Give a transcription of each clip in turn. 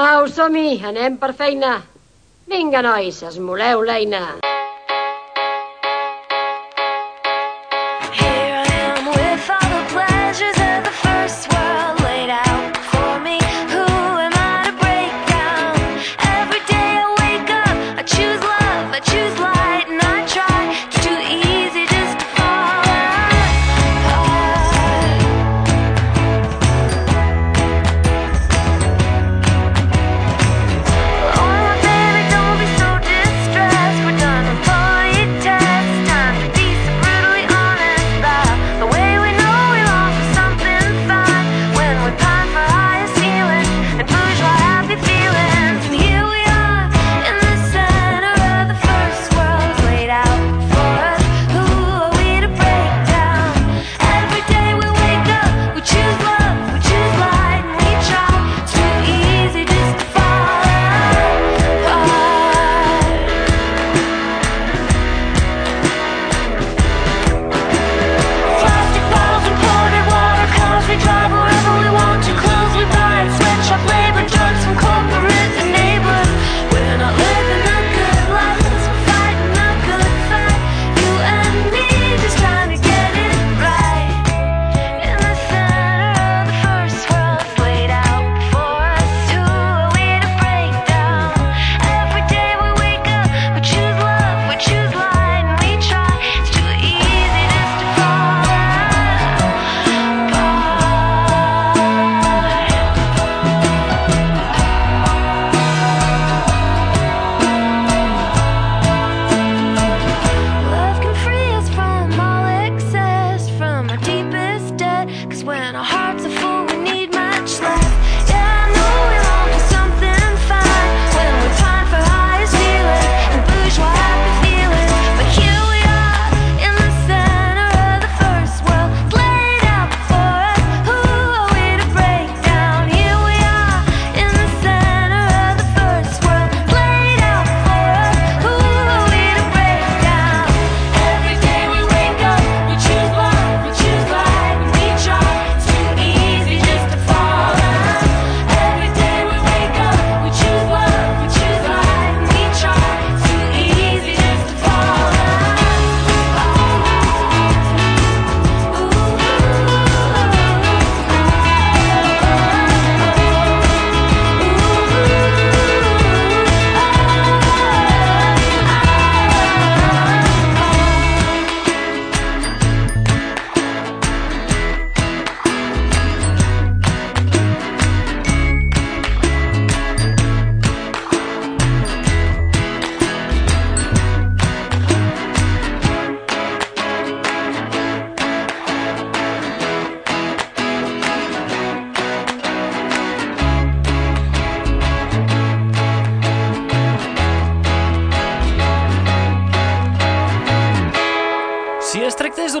Au, som-hi, anem per feina. Vinga, nois, esmoleu l'eina.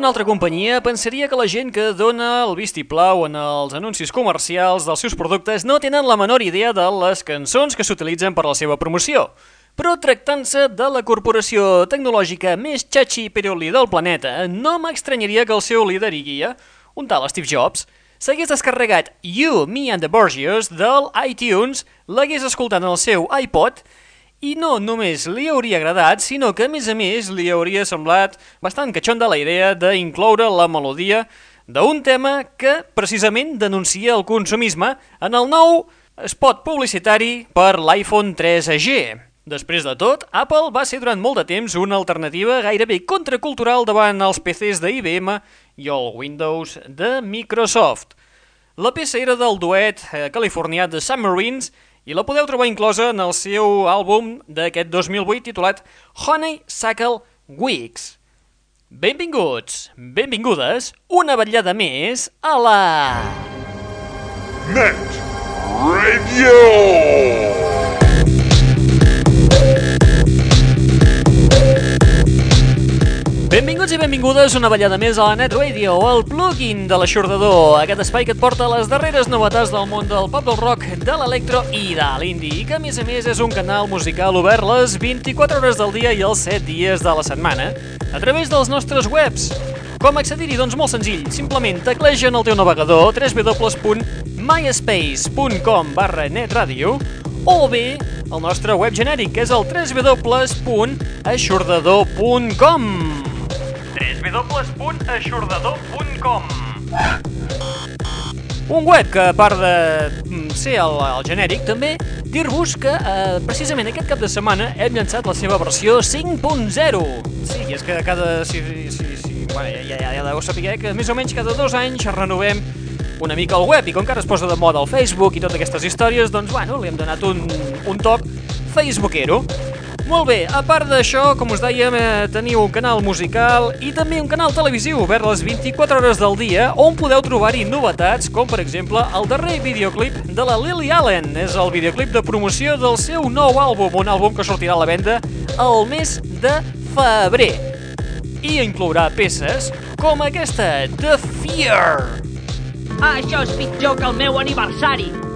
D'una altra companyia, pensaria que la gent que dona el vistiplau en els anuncis comercials dels seus productes no tenen la menor idea de les cançons que s'utilitzen per a la seva promoció. Però tractant-se de la corporació tecnològica més xatxi i piruli del planeta, no m'estranyaria que el seu líder i guia, un tal Steve Jobs, s'hagués descarregat You, Me and the Borgios del iTunes, l'hagués escoltat en el seu iPod i no només li hauria agradat, sinó que a més a més li hauria semblat bastant catxonda la idea d'incloure la melodia d'un tema que precisament denuncia el consumisme en el nou spot publicitari per l'iPhone 3G. Després de tot, Apple va ser durant molt de temps una alternativa gairebé contracultural davant els PCs d'IBM i el Windows de Microsoft. La peça era del duet eh, californià de Submarines i la podeu trobar inclosa en el seu àlbum d'aquest 2008 titulat Honeysuckle Weeks. Benvinguts, benvingudes, una vetllada més a la... Net Radio. Benvinguts i benvingudes una ballada més a la Net Radio, el plugin de l'aixordador, aquest espai que et porta les darreres novetats del món del pop del rock, de l'electro i de l'indie, i que a més a més és un canal musical obert les 24 hores del dia i els 7 dies de la setmana, a través dels nostres webs. Com accedir-hi? Doncs molt senzill, simplement tecleja en el teu navegador www.myspace.com barra netradio o bé el nostre web genèric, que és el www.aixordador.com www.aixordador.com un web que, a part de mm, ser el, el genèric, també dir-vos que eh, precisament aquest cap de setmana hem llançat la seva versió 5.0. Sí, és que cada... Sí, sí, sí, bueno, ja, ja, ja deu saber que més o menys cada dos anys renovem una mica el web i com que ara es posa de moda el Facebook i totes aquestes històries, doncs bueno, li hem donat un, un toc facebookero. Molt bé, a part d'això, com us dèiem, eh, teniu un canal musical i també un canal televisiu obert les 24 hores del dia on podeu trobar-hi novetats com per exemple el darrer videoclip de la Lily Allen. És el videoclip de promoció del seu nou àlbum, un àlbum que sortirà a la venda el mes de febrer. I inclourà peces com aquesta, The Fear. Ah, això és pitjor que el meu aniversari.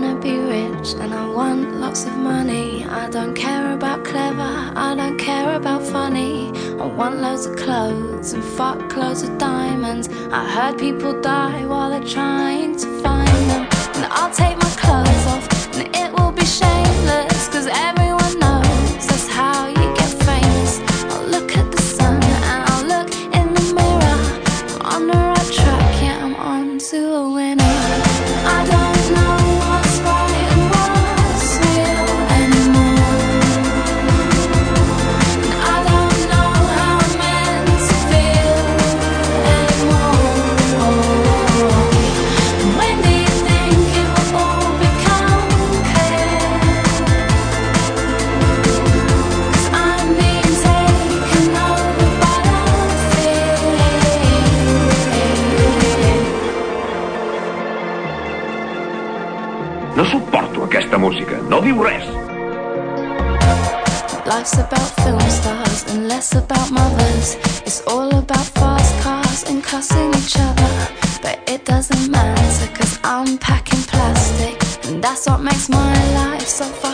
Wanna be rich and I want lots of money. I don't care about clever, I don't care about funny. I want loads of clothes and fuck loads of diamonds. I heard people die while they're trying to find them. And I'll take my clothes so far.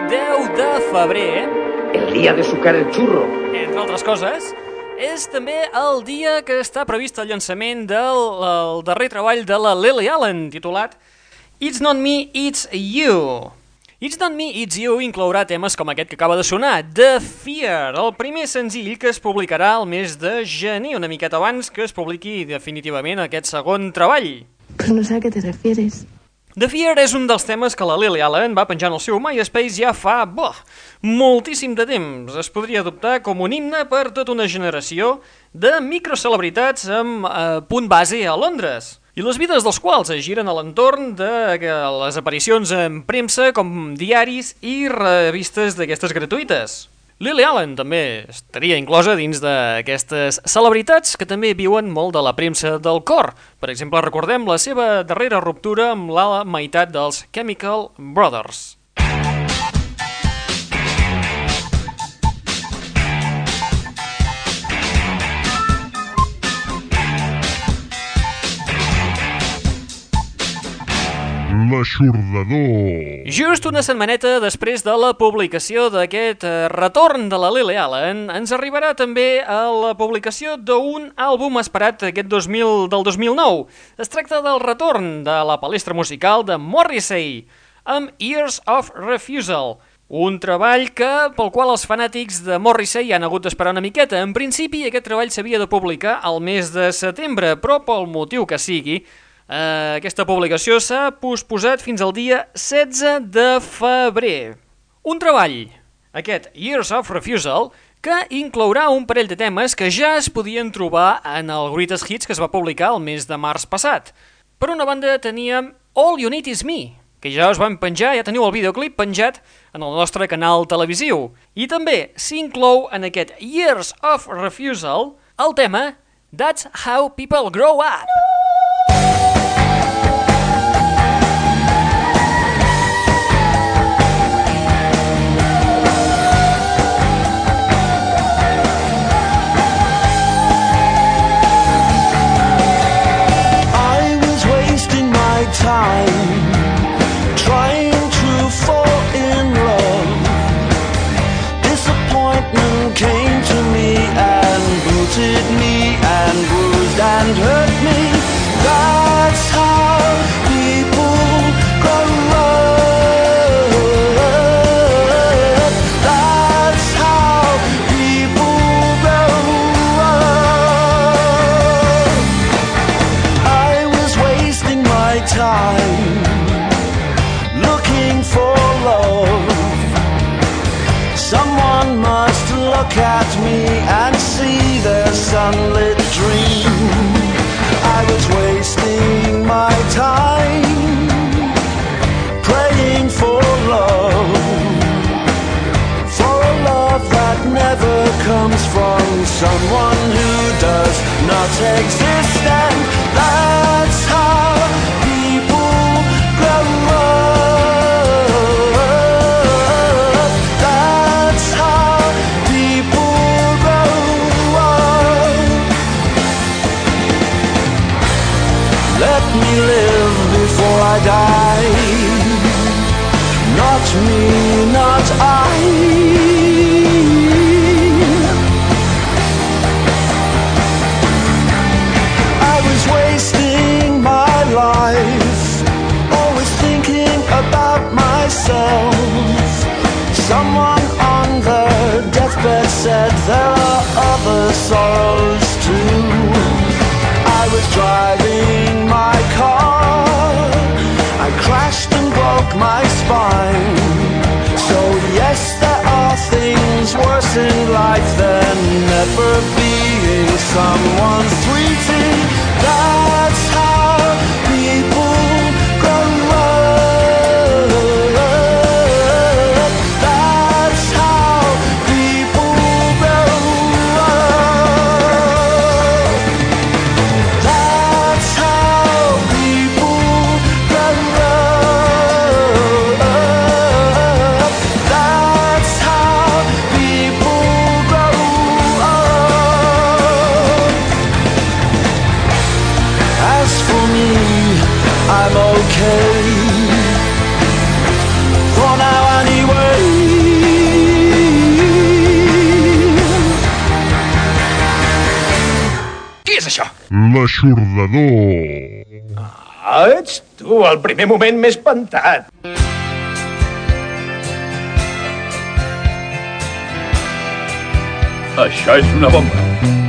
10 de febrer, El día de sucar el churro. entre altres coses, és també el dia que està previst el llançament del el darrer treball de la Lily Allen, titulat It's Not Me, It's You. It's Not Me, It's You inclourà temes com aquest que acaba de sonar, The Fear, el primer senzill que es publicarà el mes de gener, una miqueta abans que es publiqui definitivament aquest segon treball. Pues no sé a qué te refieres. The Fear és un dels temes que la Lily Allen va penjar en el seu MySpace ja fa, boh, moltíssim de temps. Es podria adoptar com un himne per tota una generació de microcelebritats amb eh, punt base a Londres i les vides dels quals es giren a l'entorn de les aparicions en premsa com diaris i revistes d'aquestes gratuïtes. Lily Allen també estaria inclosa dins d'aquestes celebritats que també viuen molt de la premsa del cor. Per exemple, recordem la seva darrera ruptura amb la meitat dels Chemical Brothers. L'aixordador. Just una setmaneta després de la publicació d'aquest eh, retorn de la Lily Allen, ens arribarà també a la publicació d'un àlbum esperat aquest 2000, del 2009. Es tracta del retorn de la palestra musical de Morrissey, amb Years of Refusal, un treball que, pel qual els fanàtics de Morrissey han hagut d'esperar una miqueta. En principi, aquest treball s'havia de publicar al mes de setembre, però pel motiu que sigui, eh, aquesta publicació s'ha posposat fins al dia 16 de febrer. Un treball, aquest Years of Refusal, que inclourà un parell de temes que ja es podien trobar en el Greatest Hits que es va publicar el mes de març passat. Per una banda teníem All You Need Is Me, que ja us vam penjar, ja teniu el videoclip penjat en el nostre canal televisiu. I també s'inclou en aquest Years of Refusal el tema That's How People Grow Up. I hurt me. That's how Let me live before I die. Not me, not I. I was wasting my life, always thinking about myself. Someone on their deathbed said there are other sorrows too. and lights, than never being someone sweetie. L'aixordador. Ah, ets tu, el primer moment m'he espantat. Això és una bomba.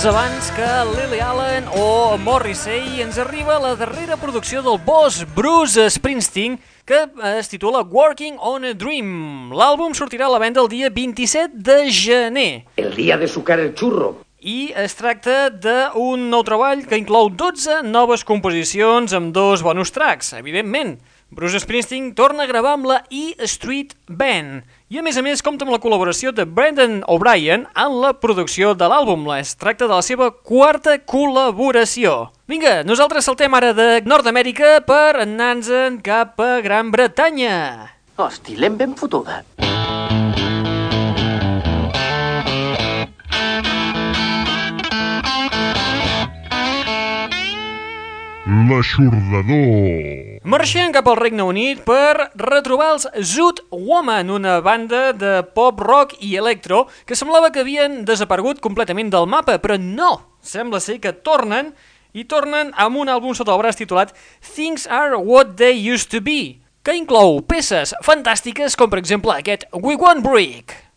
Setmanetes abans que Lily Allen o Morrissey ens arriba la darrera producció del boss Bruce Springsteen que es titula Working on a Dream. L'àlbum sortirà a la venda el dia 27 de gener El día de sucar el churro. i es tracta d'un nou treball que inclou 12 noves composicions amb dos bonus tracks, evidentment. Bruce Springsteen torna a gravar amb la E Street Band i a més a més compta amb la col·laboració de Brendan O'Brien en la producció de l'àlbum. Es tracta de la seva quarta col·laboració. Vinga, nosaltres saltem ara de Nord-Amèrica per anar-nos cap a Gran Bretanya. Hosti, l'hem ben fotuda. L'aixordador. Marxem cap al Regne Unit per retrobar els Zoot Woman, una banda de pop, rock i electro que semblava que havien desaparegut completament del mapa, però no! Sembla ser que tornen i tornen amb un àlbum sota el braç titulat Things Are What They Used To Be, que inclou peces fantàstiques com per exemple aquest We Won't Break.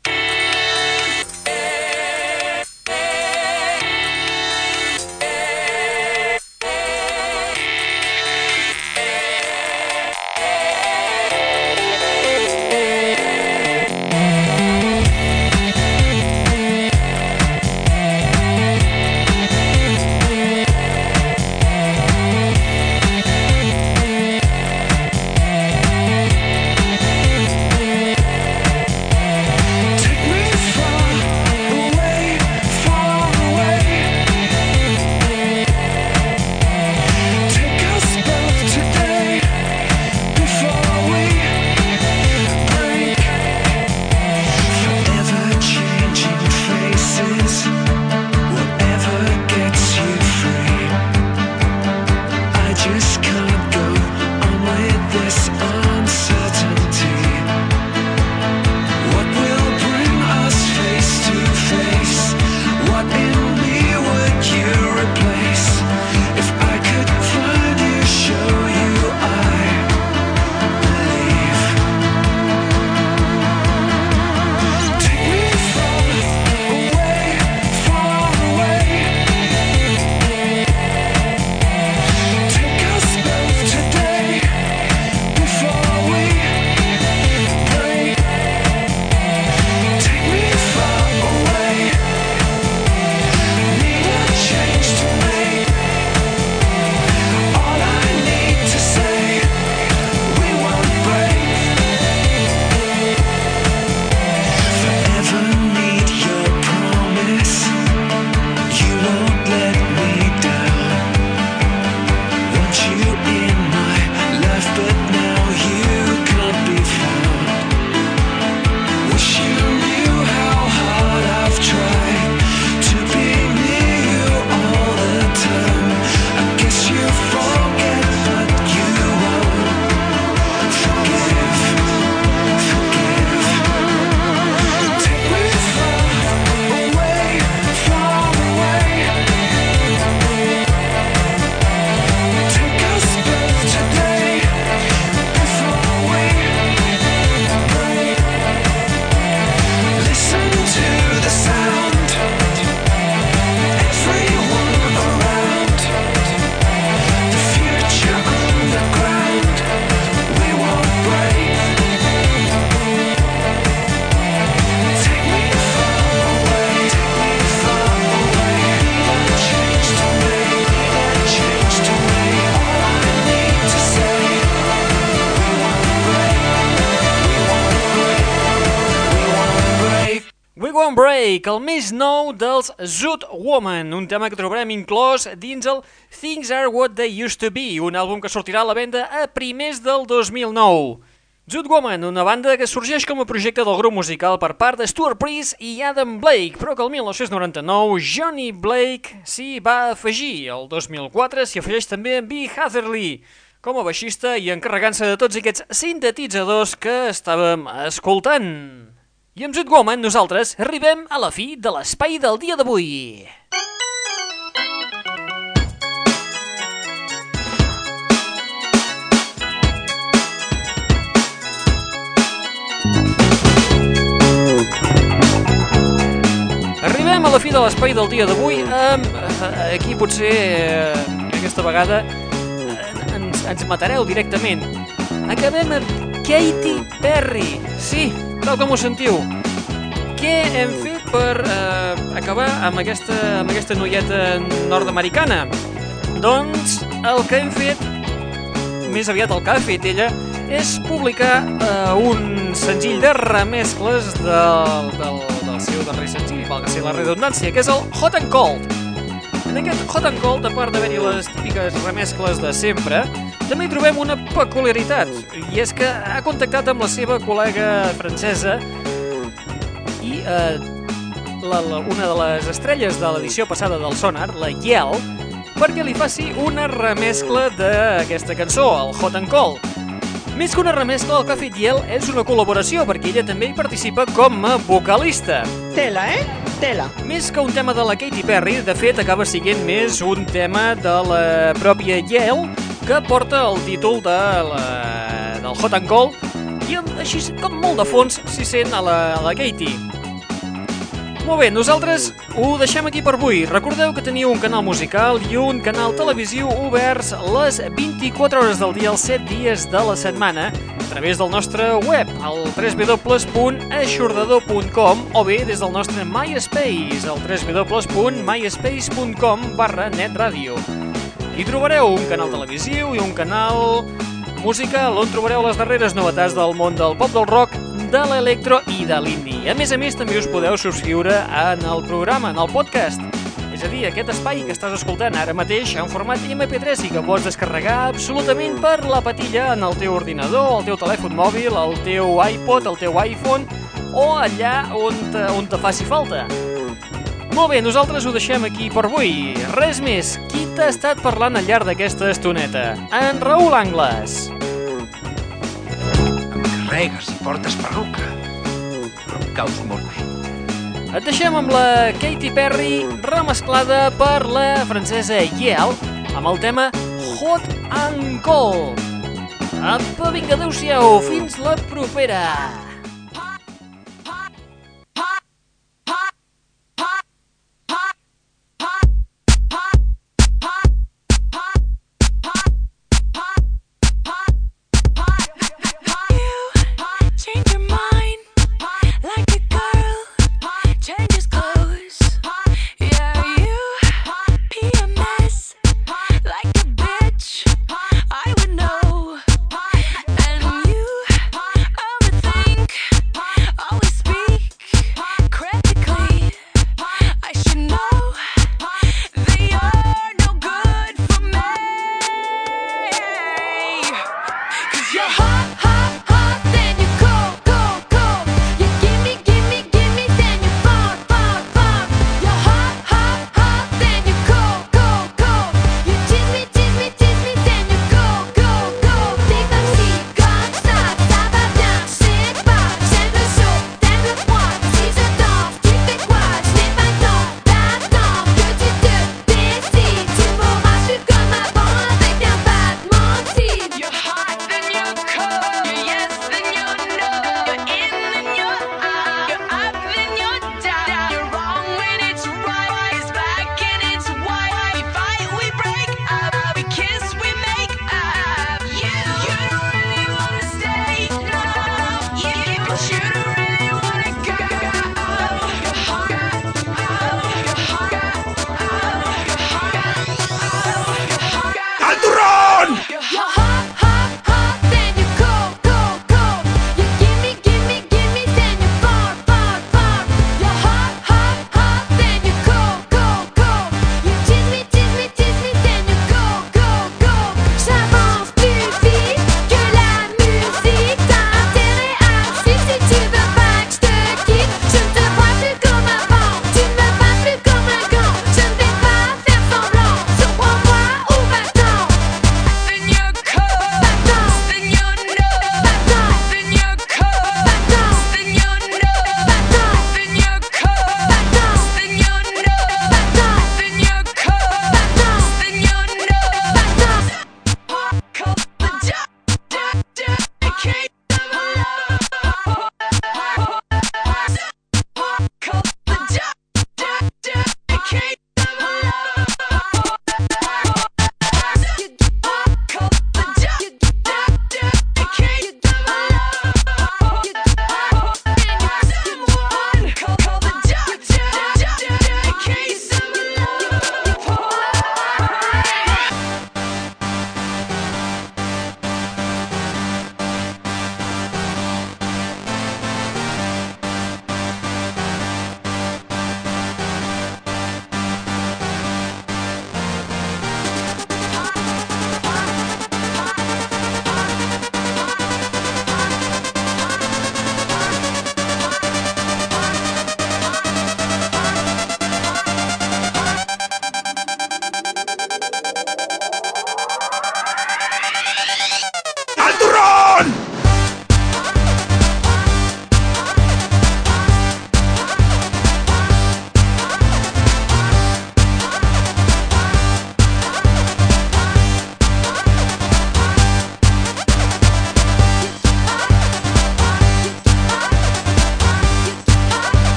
Blake, el més nou dels Zoot Woman, un tema que trobarem inclòs dins el Things Are What They Used To Be, un àlbum que sortirà a la venda a primers del 2009. Zoot Woman, una banda que sorgeix com a projecte del grup musical per part de Stuart Priest i Adam Blake, però que el 1999 Johnny Blake s'hi va afegir. El 2004 s'hi afegeix també B. Hatherley, com a baixista i encarregant-se de tots aquests sintetitzadors que estàvem escoltant. I amb Zoot Woman nosaltres arribem a la fi de l'espai del dia d'avui. Arribem a la fi de l'espai del dia d'avui amb... eh, Aquí potser eh, aquesta vegada eh, ens, ens matareu directament. Acabem Katy Perry. Sí, tal com ho sentiu. Què hem fet per eh, acabar amb aquesta, amb aquesta noieta nord-americana? Doncs el que hem fet, més aviat el que ha fet ella, és publicar eh, un senzill de remescles del, del, del seu darrer senzill, valga ser la redundància, que és el Hot and Cold. En aquest Hot and Cold, a part d'haver-hi les típiques remescles de sempre, també hi trobem una peculiaritat, i és que ha contactat amb la seva col·lega francesa i eh, la, la, una de les estrelles de l'edició passada del Sonar, la Yel, perquè li faci una remescla d'aquesta cançó, el Hot and Cold. Més que una remescla, el que ha fet Yel és una col·laboració, perquè ella també hi participa com a vocalista. Tela, eh? Tela. Més que un tema de la Katy Perry, de fet, acaba siguent més un tema de la pròpia Yale, que porta el títol de la, del Hot and Cold, i així com molt de fons s'hi sent a la, a la Katy. Molt bé, nosaltres ho deixem aquí per avui. Recordeu que teniu un canal musical i un canal televisiu oberts les 24 hores del dia, els 7 dies de la setmana, a través del nostre web, al www.aixordador.com o bé des del nostre MySpace, al www.myspace.com barra netradio. Hi trobareu un canal televisiu i un canal musical on trobareu les darreres novetats del món del pop del rock, de l'electro i de l'indie. A més a més, també us podeu subscriure en el programa, en el podcast. És a dir, aquest espai que estàs escoltant ara mateix en format MP3 i que pots descarregar absolutament per la patilla en el teu ordinador, el teu telèfon mòbil, el teu iPod, el teu iPhone o allà on te, on te faci falta. Molt bé, nosaltres ho deixem aquí per avui. Res més, qui t'ha estat parlant al llarg d'aquesta estoneta? En Raül Angles. Regues i portes perruca. Però em causo molt bé. Et deixem amb la Katy Perry remesclada per la francesa Yale amb el tema Hot and Cold. Apa, vinga, adeu-siau, fins la propera.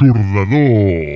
L'aixordador.